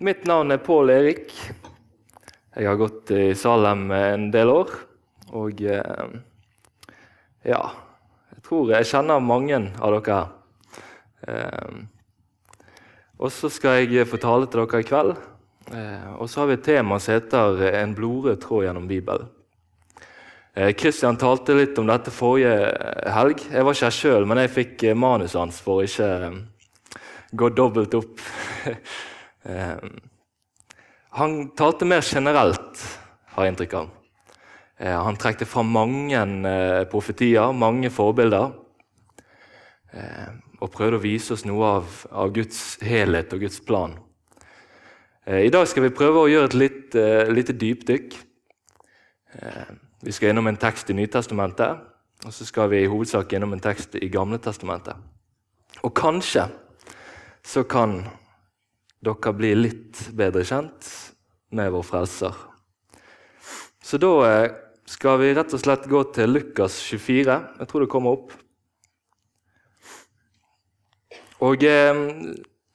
mitt navn er Pål Erik. Jeg har gått i Salem en del år. Og eh, ja Jeg tror jeg kjenner mange av dere her. Eh, og så skal jeg få tale til dere i kveld. Eh, og så har vi et tema som heter 'En blodrød tråd gjennom Bibelen'. Kristian talte litt om dette forrige helg. Jeg var ikke her sjøl, men jeg fikk manuset hans for å ikke gå dobbelt opp. han talte mer generelt, har jeg inntrykk av. han trekte fram mange profetier, mange forbilder. og prøvde å vise oss noe av, av Guds helhet og Guds plan. I dag skal vi prøve å gjøre et litt, lite dypdykk. Vi skal gjennom en tekst i Nytestamentet, og så skal vi i hovedsak gjennom en tekst i Gamle testamentet. Og kanskje så kan dere blir litt bedre kjent med vår Frelser. Så da skal vi rett og slett gå til Lukas 24. Jeg tror det kommer opp. Og eh,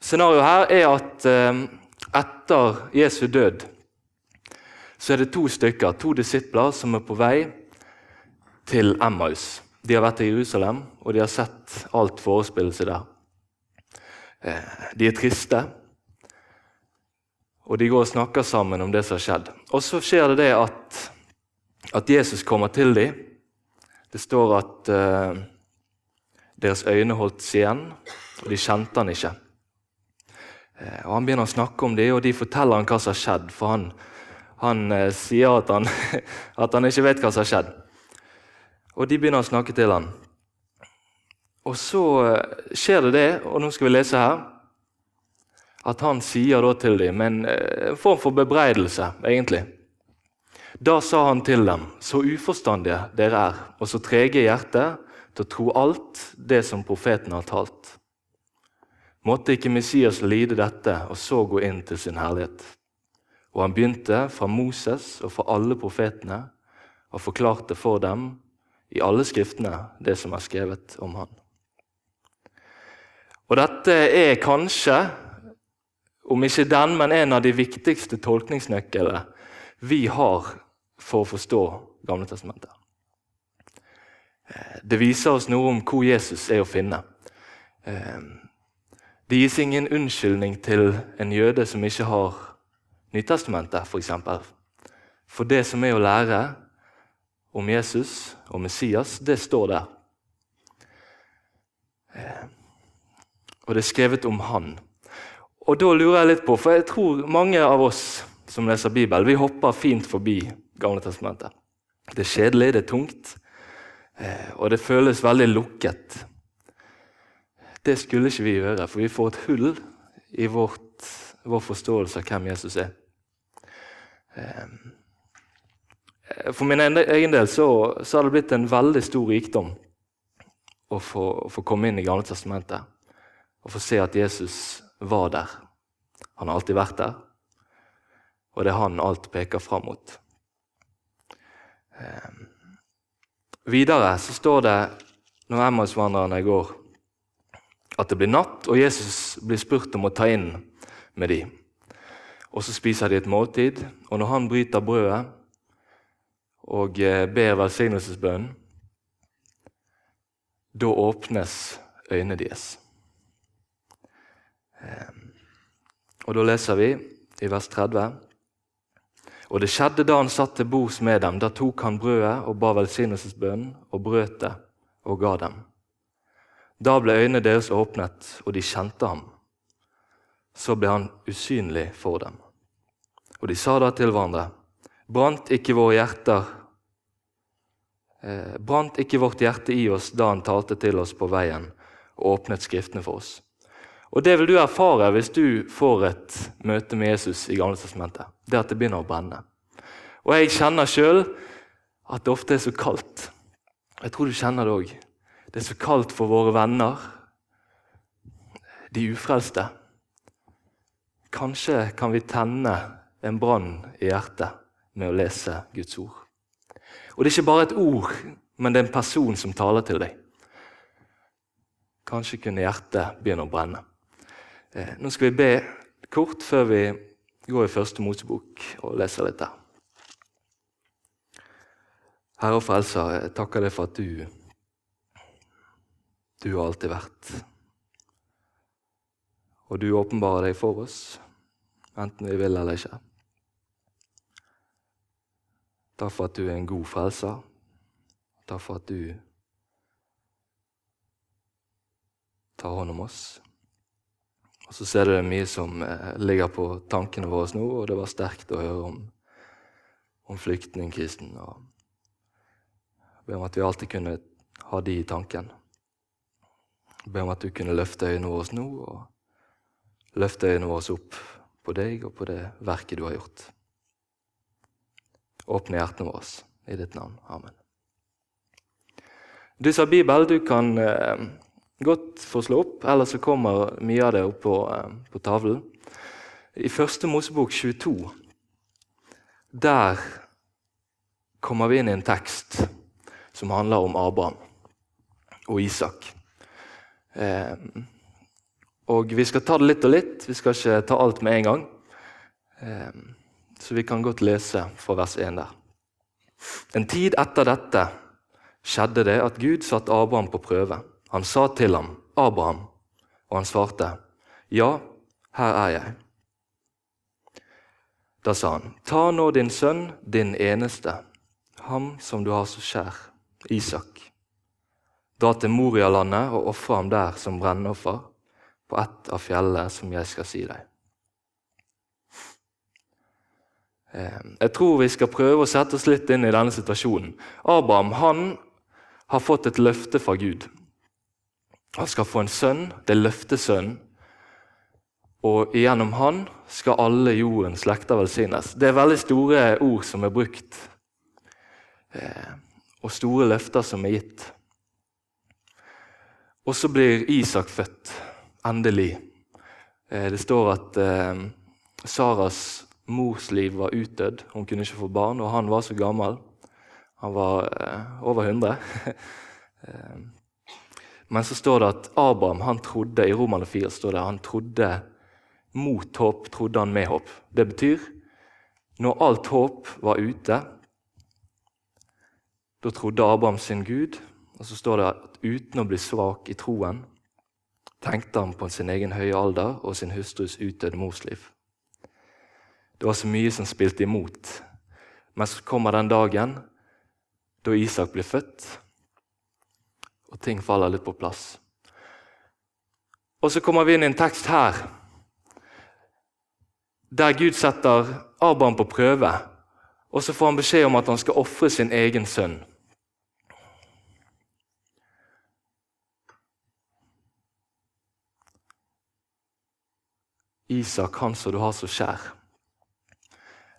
Scenarioet her er at eh, etter Jesu død så er det to stykker, to disipler som er på vei til Emmaus. De har vært i Jerusalem, og de har sett alt forespillelse der. der. De er triste, og de går og snakker sammen om det som har skjedd. Og så skjer det det at, at Jesus kommer til dem. Det står at uh, deres øyne holdt seg igjen, og de kjente han ikke. Uh, og Han begynner å snakke om dem, og de forteller han hva som har skjedd. for han han uh, sier at han, at han, ikke vet hva som har skjedd. Og de begynner å snakke til han. Og så skjer det det, og nå skal vi lese her, at han sier da til dem med eh, en form for bebreidelse, egentlig. Da sa han til dem, så uforstandige dere er, og så trege i hjertet til å tro alt det som profeten har talt. Måtte ikke Messias lide dette og så gå inn til sin herlighet. Og han begynte fra Moses og fra alle profetene og forklarte for dem i alle skriftene det som er skrevet om han. Og Dette er kanskje, om ikke den, men en av de viktigste tolkningsnøklene vi har for å forstå Gamle testamentet. Det viser oss noe om hvor Jesus er å finne. Det gis ingen unnskyldning til en jøde som ikke har Nytestamentet, f.eks. For, for det som er å lære om Jesus og Messias, det står der. Eh, og det er skrevet om han. Og da lurer jeg litt på, for jeg tror mange av oss som leser Bibelen, vi hopper fint forbi Gamle testamentet. Det er kjedelig, det er tungt, eh, og det føles veldig lukket. Det skulle ikke vi gjøre, for vi får et hull i vårt, vår forståelse av hvem Jesus er. Ehm, for min egen del så, så har det blitt en veldig stor rikdom å få, å få komme inn i Gamle testamentet og få se at Jesus var der. Han har alltid vært der, og det er han alt peker fram mot. Eh, videre så står det når Emmausvandrerne går, at det blir natt, og Jesus blir spurt om å ta inn med dem. Og så spiser de et måltid, og når han bryter brødet og eh, ber velsignelsesbønnen, da åpnes øynene deres. Ehm, og Da leser vi i vers 30. Og det skjedde da han satt til bords med dem. Da tok han brødet og ba velsignelsesbønnen og brøt det og ga dem. Da ble øynene deres åpnet, og de kjente ham så ble han usynlig for dem. Og de sa da til hverandre.: Brant ikke våre hjerter eh, Brant ikke vårt hjerte i oss da han talte til oss på veien og åpnet Skriftene for oss? Og Det vil du erfare hvis du får et møte med Jesus i Gamle testamentet. Det at det begynner å brenne. Og jeg kjenner sjøl at det ofte er så kaldt. Jeg tror du kjenner det òg. Det er så kaldt for våre venner, de ufrelste. Kanskje kan vi tenne en brann i hjertet med å lese Guds ord. Og Det er ikke bare et ord, men det er en person som taler til deg. Kanskje kunne hjertet begynne å brenne. Eh, nå skal vi be kort før vi går i Første Mosebok og leser litt der. Herre og Frelser, jeg takker deg for at du du har alltid vært. Og du åpenbarer deg for oss, enten vi vil eller ikke. Takk for at du er en god frelser. Takk for at du tar hånd om oss. Og Så ser du det mye som eh, ligger på tankene våre nå, og det var sterkt å høre om, om flyktningkrisen. og Be om at vi alltid kunne ha de i tanken. Be om at du kunne løfte øynene våre nå og løfte øynene våre opp på deg og på det verket du har gjort. Åpne hjertene våre i ditt navn. Amen. Du sa Bibel, du kan eh, godt få slå opp, ellers så kommer mye av det opp på, eh, på tavlen. I første Mosebok 22 der kommer vi inn i en tekst som handler om Abraham og Isak. Eh, og vi skal ta det litt og litt, vi skal ikke ta alt med en gang. Eh, så vi kan godt lese fra vers 1 der. En tid etter dette skjedde det at Gud satte Abraham på prøve. Han sa til ham, 'Abraham', og han svarte, 'Ja, her er jeg'. Da sa han, 'Ta nå din sønn, din eneste, ham som du har så kjær, Isak.' Dra til Morialandet og ofre ham der som brennoffer på ett av fjellene som jeg skal si deg. Eh, jeg tror vi skal prøve å sette oss litt inn i denne situasjonen. Abraham han har fått et løfte fra Gud. Han skal få en sønn, det er løftesønnen. Og gjennom han skal alle jordens slekter velsignes. Det er veldig store ord som er brukt, eh, og store løfter som er gitt. Og så blir Isak født, endelig. Eh, det står at Saras mors liv var utdødd. Hun kunne ikke få barn, og han var så gammel. Han var eh, over 100. Men så står det at Abraham han trodde i Romane 4 står det, han trodde mot håp, trodde han med håp. Det betyr når alt håp var ute, da trodde Abraham sin Gud. Og så står det at uten å bli svak i troen tenkte han på sin egen høye alder og sin hustrus utdødde mors liv. Det var så mye som spilte imot. Men så kommer den dagen da Isak blir født, og ting faller litt på plass. Og så kommer vi inn i en tekst her der Gud setter Abraham på prøve, og så får han beskjed om at han skal ofre sin egen sønn. Isak, han som du har så kjær.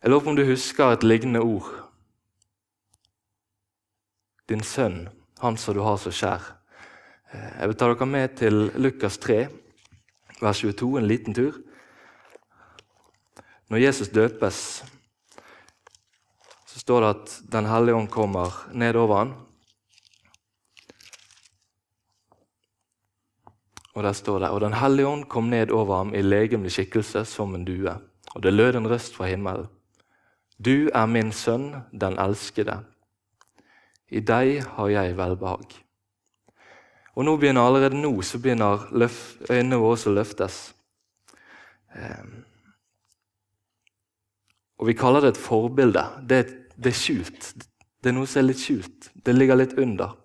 Jeg lurer på om du husker et lignende ord. Din sønn, han som du har så kjær. Eh, jeg vil ta dere med til Lukas 3, vers 22, en liten tur. Når Jesus døpes, så står det at Den hellige ånd kommer ned over ham. Og der står det Og Den hellige ånd kom ned over ham i legemlig skikkelse som en due. Og det lød en røst fra himmelen. Du er min sønn, den elskede. I deg har jeg velbehag. Og nå begynner Allerede nå så begynner øynene våre å løftes. Ehm. Og Vi kaller det et forbilde. Det er, det er, skjult. Det er noe som er litt skjult. Det ligger litt under.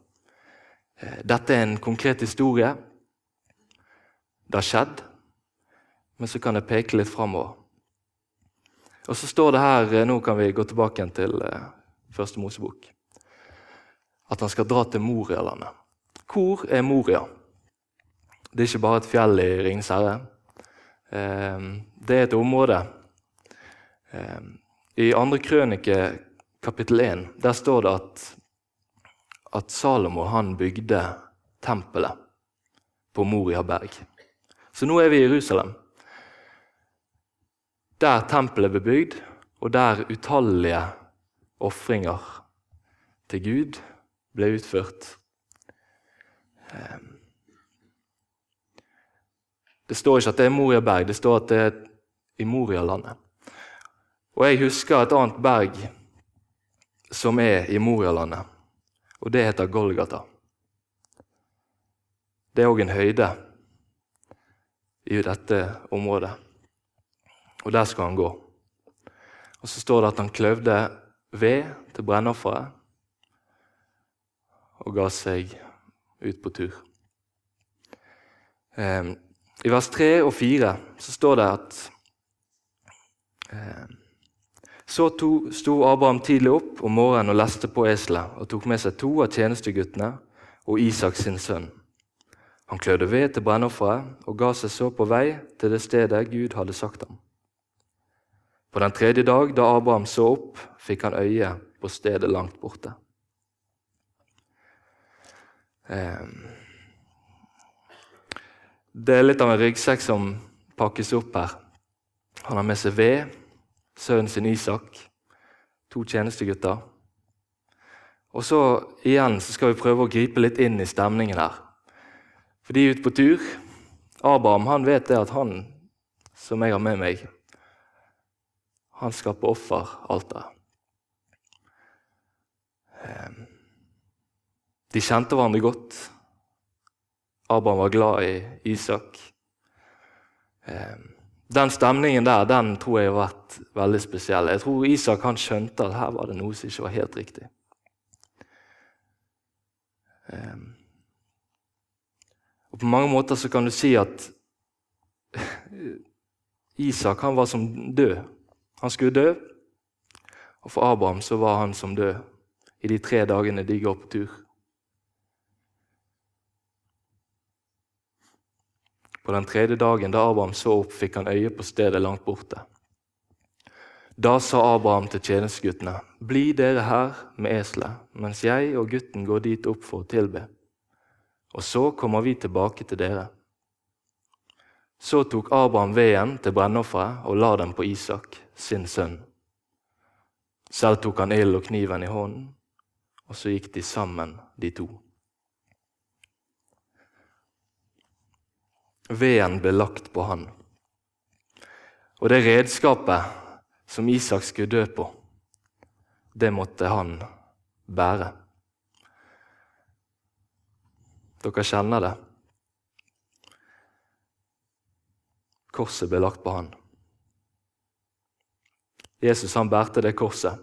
Eh, dette er en konkret historie. Det har skjedd, men så kan det peke litt framover. Og så står det her, eh, Nå kan vi gå tilbake til eh, første Mosebok. At han skal dra til Morialandet. Hvor er Moria? Det er ikke bare et fjell i Ringenes herre. Eh, det er et område. I andre krønike, kapittel 1, der står det at, at Salomo han bygde tempelet på Moria berg. Så nå er vi i Jerusalem der tempelet ble bygd, og der utallige ofringer til Gud ble utført. Ehm. Det står ikke at det er Moria berg, det står at det er i Morialandet. Og jeg husker et annet berg som er i Morialandet, og det heter Golgata. Det er òg en høyde i dette området, og der skal han gå. Og Så står det at han kløvde ved til brennofferet og ga seg ut på tur. Eh, I vers 3 og 4 så står det at eh, så to, sto Abraham tidlig opp om morgenen og leste på eselet og tok med seg to av tjenesteguttene og Isak sin sønn. Han klødde ved til brennofferet og ga seg så på vei til det stedet Gud hadde sagt ham. På den tredje dag, da Abraham så opp, fikk han øye på stedet langt borte. Ehm. Det er litt av en ryggsekk som pakkes opp her. Han har med seg ved, sønnen sin Isak, to tjenestegutter. Og så igjen så skal vi prøve å gripe litt inn i stemningen her. For de er ute på tur. Abraham han vet det at han som jeg har med meg, han skal på offeralteret. De kjente hverandre godt. Abraham var glad i Isak. Ehm, den stemningen der den tror jeg har vært veldig spesiell. Jeg tror Isak han skjønte at her var det noe som ikke var helt riktig. Ehm, og På mange måter så kan du si at Isak han var som død. Han skulle dø, og for Abraham så var han som død i de tre dagene de går på tur. På den tredje dagen da Abraham så opp, fikk han øye på stedet langt borte. Da sa Abraham til tjenesteguttene.: Bli dere her med eselet, mens jeg og gutten går dit opp for å tilbe. Og så kommer vi tilbake til dere. Så tok Abraham veden til brennofferet og la den på Isak, sin sønn. Selv tok han ild og kniven i hånden, og så gikk de sammen, de to. Veden ble lagt på han. Og det redskapet som Isak skulle dø på, det måtte han bære. Dere kjenner det. Korset ble lagt på han. Jesus han bærte det korset.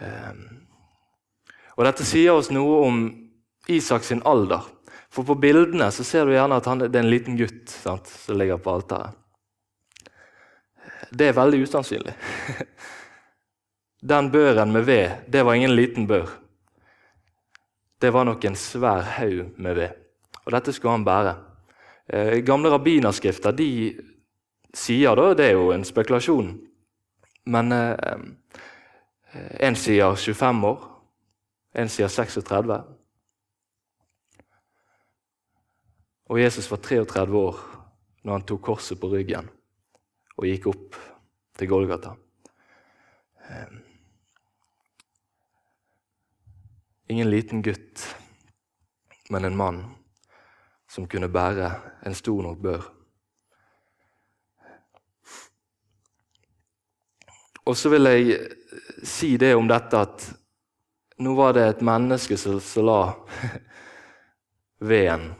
Ehm, og Dette sier oss noe om Isaks alder. For På bildene så ser du gjerne at han, det er en liten gutt sant, som ligger på alteret. Det er veldig usannsynlig. Den børen med ved, det var ingen liten bør. Det var nok en svær haug med ved. Og dette skulle han bære. Eh, gamle rabbinerskrifter de sier da, det er jo en spekulasjon, men eh, en sier 25 år, en sier 36. Og Jesus var 33 år når han tok korset på ryggen og gikk opp til Golgata. Eh, ingen liten gutt, men en mann som kunne bære en stor nok bør. Og så vil jeg si det om dette at nå var det et menneske som la veden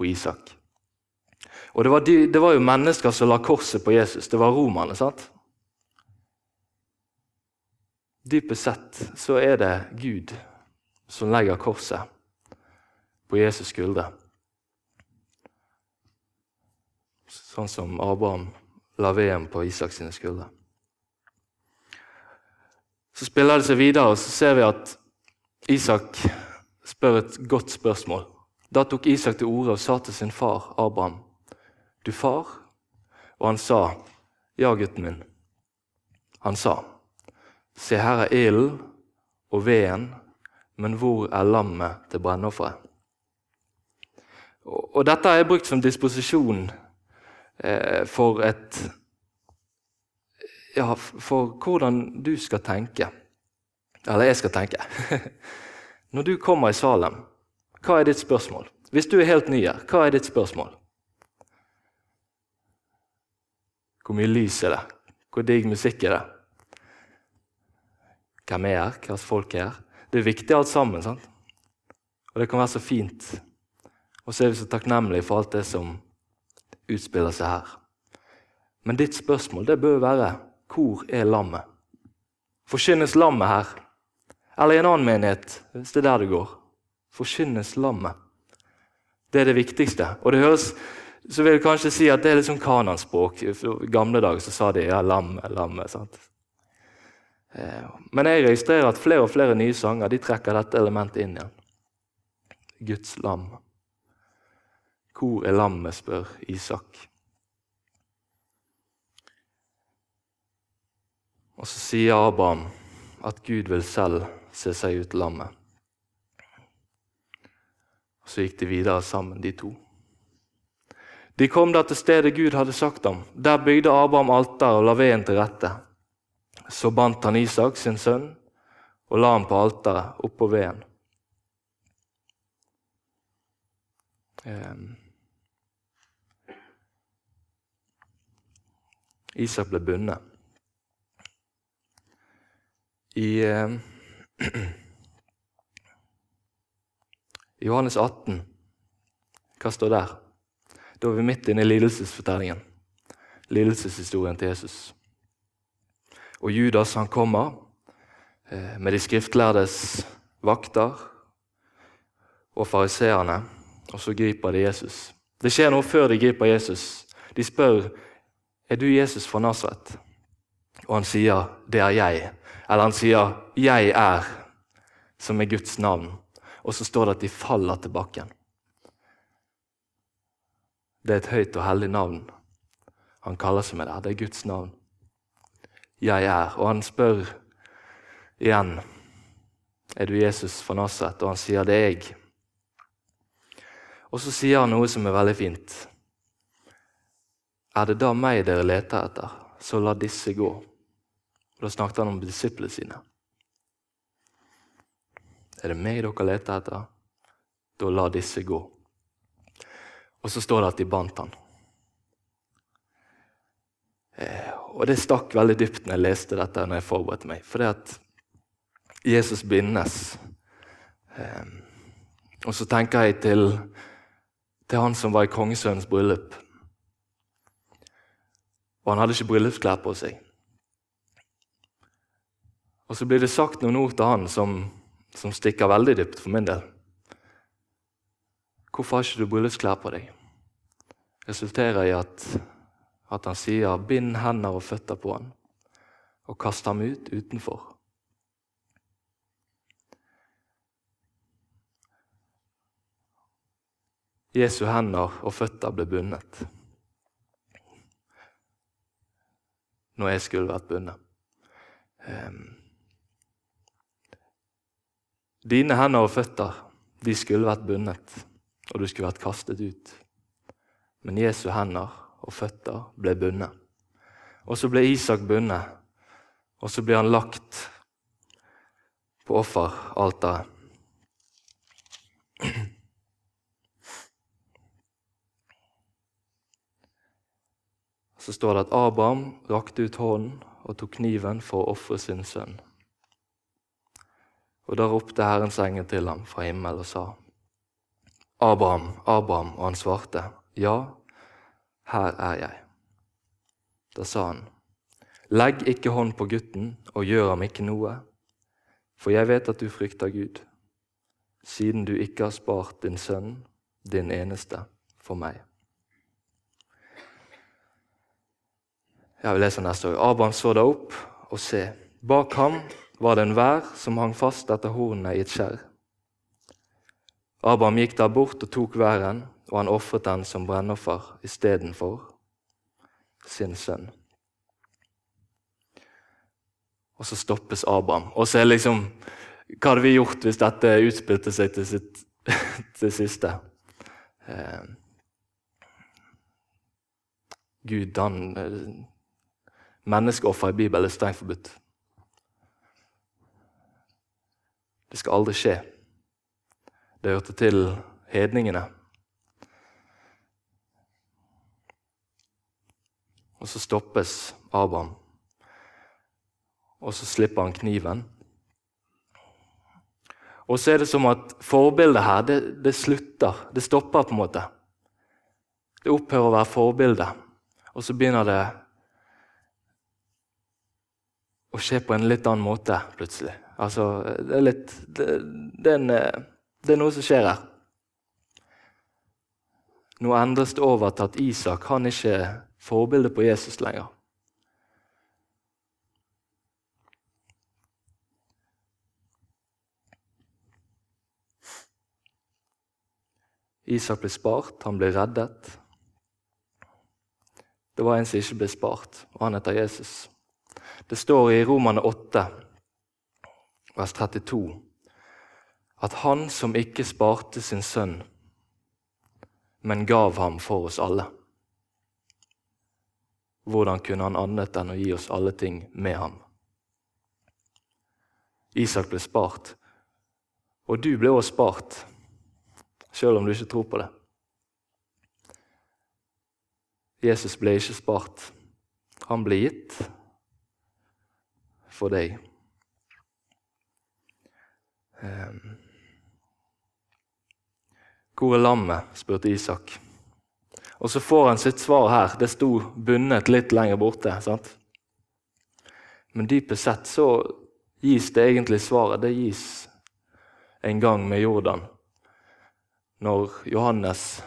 på Isak. Og det var, de, det var, jo mennesker som la korset på Jesus. Det var romerne. sant? Dypest sett så er det Gud som legger korset på Jesus' skuldre. Sånn som Abraham la veden på Isaks skuldre. Så spiller det seg videre, og så ser vi at Isak spør et godt spørsmål. Da tok Isak til orde og sa til sin far Abraham, 'Du far?' Og han sa, 'Ja, gutten min.' Han sa, 'Se, her er ilden og veden, men hvor er lammet til brennofferet?' Og, og dette er brukt som disposisjon eh, for et ja, for hvordan du skal tenke. Eller jeg skal tenke. Når du kommer i Salem, hva er ditt spørsmål? Hvis du er helt ny her, hva er ditt spørsmål? Hvor mye lys er det? Hvor digg musikk er det? Hvem er her? Hva slags folk er her? Det er viktig alt sammen. sant? Og det kan være så fint. Og så er vi så takknemlige for alt det som utspiller seg her. Men ditt spørsmål det bør være hvor er lammet? Forkynnes lammet her? Eller i en annen menighet, hvis det er der det går. Forkynnes lammet. Det er det viktigste. Og det høres, så vil jeg kanskje si at det er litt sånn kananspråk. I gamle dager så sa de ja, lammet, lammet. sant? Eh, men jeg registrerer at flere og flere nye sanger de trekker dette elementet inn igjen. Guds lam. Hvor er lammet, spør Isak. Og så sier Abraham at Gud vil selv se seg ut lammet. Så gikk de videre sammen, de to. De kom da til stedet Gud hadde sagt dem. Der bygde Abraham alter og la veden til rette. Så bandt han Isak, sin sønn, og la ham på alteret oppå veden. Um. Isak ble bundet. I eh, Johannes 18, hva står der? Da er vi midt inne i lidelsesfortellingen. Lidelseshistorien til Jesus. Og Judas han kommer eh, med de skriftlærdes vakter og fariseerne, og så griper de Jesus. Det skjer noe før de griper Jesus. De spør er du Jesus fra Nasaret. Og han sier, 'Det er jeg'. Eller han sier 'Jeg er', som er Guds navn. Og så står det at de faller til bakken. Det er et høyt og hellig navn. Han kaller seg med det. Det er Guds navn. 'Jeg er'. Og han spør igjen, 'Er du Jesus fra Nasaret?' Og han sier, 'Det er jeg'. Og så sier han noe som er veldig fint. Er det da meg dere leter etter, så la disse gå. Og Da snakket han om disiplene sine. Er det meg dere leter etter, da la disse gå. Og så står det at de bandt han. Eh, og det stakk veldig dypt når jeg leste dette når jeg forberedte meg. For det at Jesus bindes. Eh, og så tenker jeg til, til han som var i kongesønnens bryllup. Og han hadde ikke bryllupsklær på seg. Og så blir det sagt noen ord til han som, som stikker veldig dypt for min del. Hvorfor har ikke du bryllupsklær på deg? Resulterer i at, at han sier 'bind hender og føtter på han', og kast ham ut utenfor. Jesu hender og føtter ble bundet når jeg skulle vært bundet. Um, dine hender og føtter de skulle vært bundet, og du skulle vært kastet ut. Men Jesu hender og føtter ble bundet. Og så ble Isak bundet, og så ble han lagt på offeralteret. Så står det at Abraham rakte ut hånden og tok kniven for å ofre sin sønn. Og Da ropte Herrens engel til ham fra himmelen og sa, Abraham, Abraham, og han svarte, Ja, her er jeg. Da sa han, Legg ikke hånd på gutten og gjør ham ikke noe, for jeg vet at du frykter Gud, siden du ikke har spart din sønn, din eneste, for meg. Jeg vil lese neste år. Abraham så da opp, og se, bak ham var det en vær som hang fast etter hornene i et skjær. Abraham gikk der bort og tok væren, og han ofret den som brennoffer istedenfor sin sønn. Og så stoppes Abraham. Og så er liksom Hva hadde vi gjort hvis dette utspilte seg til sitt til siste? Eh, Gud, han eh, Menneskeoffer i Bibelen er strengt forbudt. Det skal aldri skje. Det hørte til hedningene. Og så stoppes Abraham og så slipper han kniven. Og så er det som at forbildet her det, det slutter. Det stopper på en måte. Det opphører å være forbilde, og så begynner det å skje på en litt annen måte plutselig. Altså, det er, litt, det, det, er en, det er noe som skjer her. Nå endres det over til at Isak han ikke er forbildet på Jesus lenger. Isak ble spart, han ble reddet. Det var en som ikke ble spart, og han heter Jesus. Det står i Romane 8, vers 32, at han som ikke sparte sin sønn, men gav ham for oss alle. Hvordan kunne han annet enn å gi oss alle ting med ham? Isak ble spart, og du ble også spart sjøl om du ikke tror på det. Jesus ble ikke spart. Han ble gitt for deg. Ehm. Hvor er lammet? spurte Isak. Og så får han sitt svar her. Det sto bundet litt lenger borte. sant? Men dypest sett så gis det egentlig svaret. Det gis en gang med Jordan når Johannes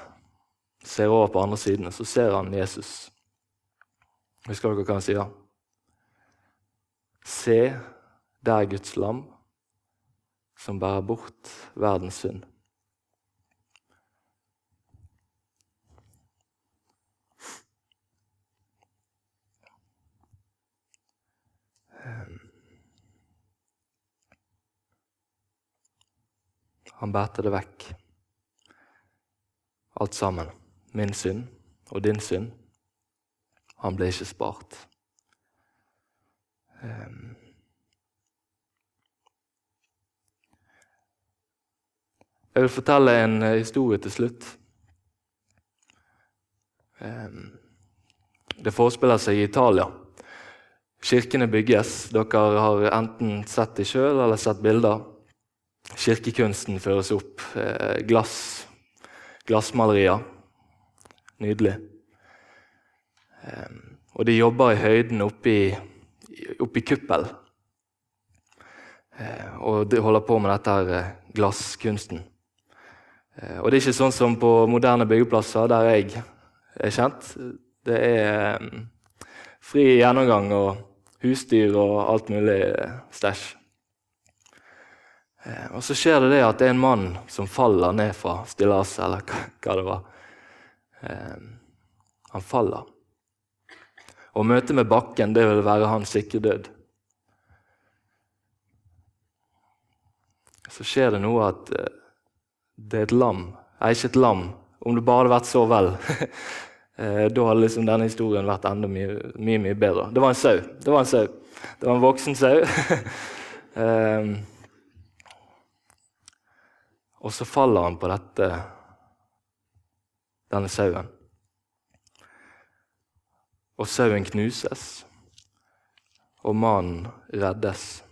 ser over på andre siden, så ser han Jesus. Husker dere hva han sier? Se, det er Guds lam som bærer bort verdens synd. Han bærte det vekk alt sammen. Min synd og din synd. Han ble ikke spart. Um. Jeg vil fortelle en eh, historie til slutt. Um. Det forespiller seg i Italia. Kirkene bygges. Dere har enten sett dem sjøl eller sett bilder. Kirkekunsten føres opp. Eh, glass glassmalerier. Nydelig. Ehm, og de jobber i høyden oppe i kuppel. Ehm, og de holder på med dette eh, glasskunsten. Ehm, og det er ikke sånn som på moderne byggeplasser der jeg er kjent. Det er fri gjennomgang og husdyr og alt mulig eh, stæsj. Eh, og Så skjer det det at det er en mann som faller ned fra stillaset, eller hva det var. Eh, han faller. Og møtet med bakken det vil være hans sikre død. Så skjer det noe at eh, det er et lam. Nei, ikke et lam. Om det bare hadde vært så vel. da hadde liksom denne historien vært enda mye, mye, mye bedre. Det var en sau. Det var en sau. Det var en voksen sau. Og så faller han på dette, denne sauen. Og sauen knuses, og mannen reddes.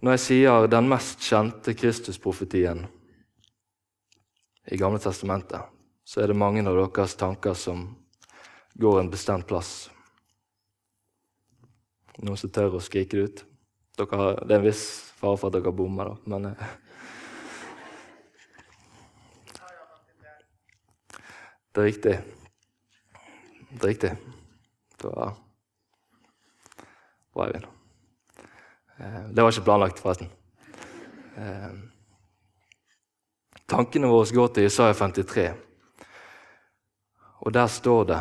Når jeg sier den mest kjente Kristusprofetien i Gamle testamentet, så er det mange av deres tanker som går en bestemt plass. Noen som tør å skrike det ut? Dere, det er en viss fare for at dere bommer, da, men eh. Det er riktig. Det er riktig. Det var bra, Eivind. Eh, det var ikke planlagt, forresten. Eh, tankene våre går til Isaiah 53, og der står det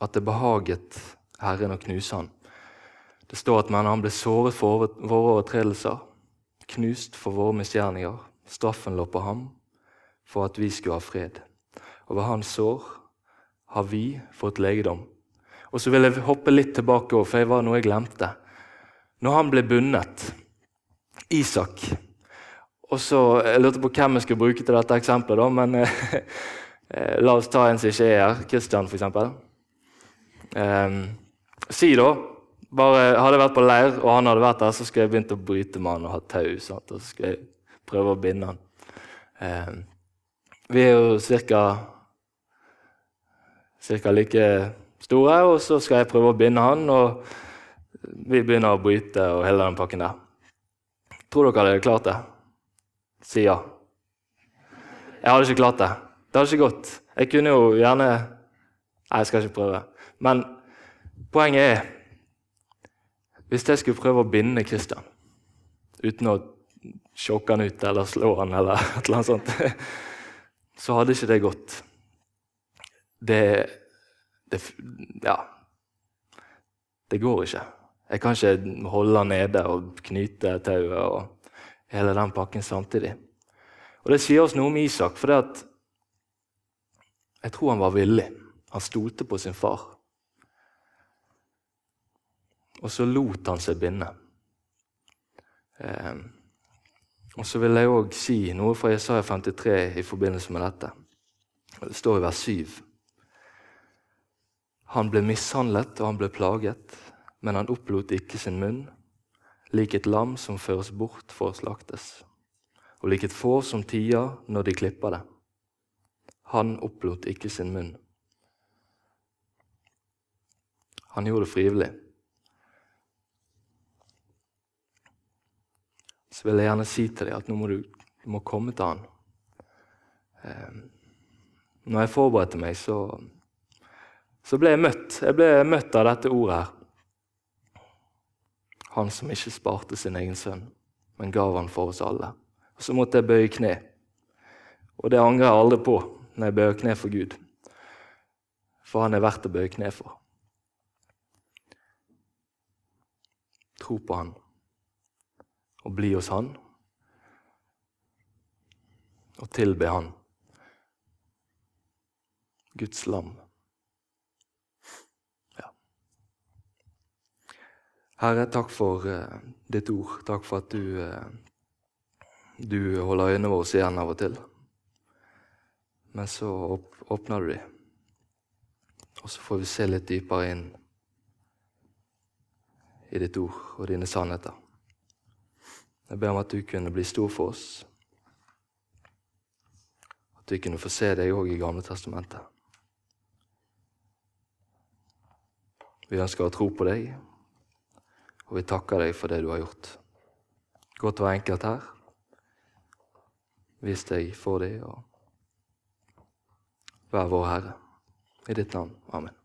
at det behaget Herren å knuse han. Det står at men han ble såret for våre overtredelser, knust for våre misgjerninger. Straffen lå på ham for at vi skulle ha fred. Og ved hans sår har vi fått legedom. Og så vil jeg hoppe litt tilbake, for det var noe jeg glemte. Når han ble bundet, Isak og så, Jeg lurte på hvem jeg skulle bruke til dette eksempelet, da, men Eh, la oss ta en som ikke er her. Kristian, f.eks. Eh, si da bare Hadde jeg vært på leir og han hadde vært der, så skulle jeg begynt å bryte med han og ha tau. Sant? Og så skulle jeg prøve å binde han. Eh, vi er jo cirka, cirka like store, og så skal jeg prøve å binde han. og vi begynner å bryte og hele den pakken der. Tror dere hadde klart det? Si ja. Jeg hadde ikke klart det. Det hadde ikke gått. Jeg kunne jo gjerne Nei, jeg skal ikke prøve. Men poenget er Hvis jeg skulle prøve å binde Kristian uten å sjokke han ut eller slå han eller et eller annet sånt, så hadde ikke det gått. Det, det Ja. Det går ikke. Jeg kan ikke holde han nede og knyte tauet og hele den pakken samtidig. Og Det sier oss noe om Isak, for det at jeg tror han var villig. Han stolte på sin far. Og så lot han seg binde. Eh, og så vil jeg òg si noe fra Jesaja 53 i forbindelse med dette. Det står i vers 7. Han ble mishandlet og han ble plaget, men han opplot ikke sin munn, lik et lam som føres bort for å slaktes, og lik et får som tier når de klipper det. Han opplot ikke sin munn. Han gjorde det frivillig. Så vil jeg gjerne si til deg at nå må du, du må komme til han. Eh, når jeg forberedte meg, så, så ble jeg møtt. Jeg ble møtt av dette ordet her. Han som ikke sparte sin egen sønn, men gav han for oss alle. Og Så måtte jeg bøye kne. Og det angrer jeg aldri på når jeg bøyer kne for Gud. For han er verdt å bøye kne for. Tro på han og bli hos han og tilbe han. Guds lam. Herre, takk for uh, ditt ord. Takk for at du, uh, du holder øynene våre igjen av og til. Men så åp åpner du dem, og så får vi se litt dypere inn i ditt ord og dine sannheter. Jeg ber om at du kunne bli stor for oss. At vi kunne få se deg òg i Gamle testamentet. Vi ønsker å tro på deg og vi takker deg for det du har gjort. Godt hver enkelt her. hvis jeg får det, og vær vår Herre. I ditt navn. Amen.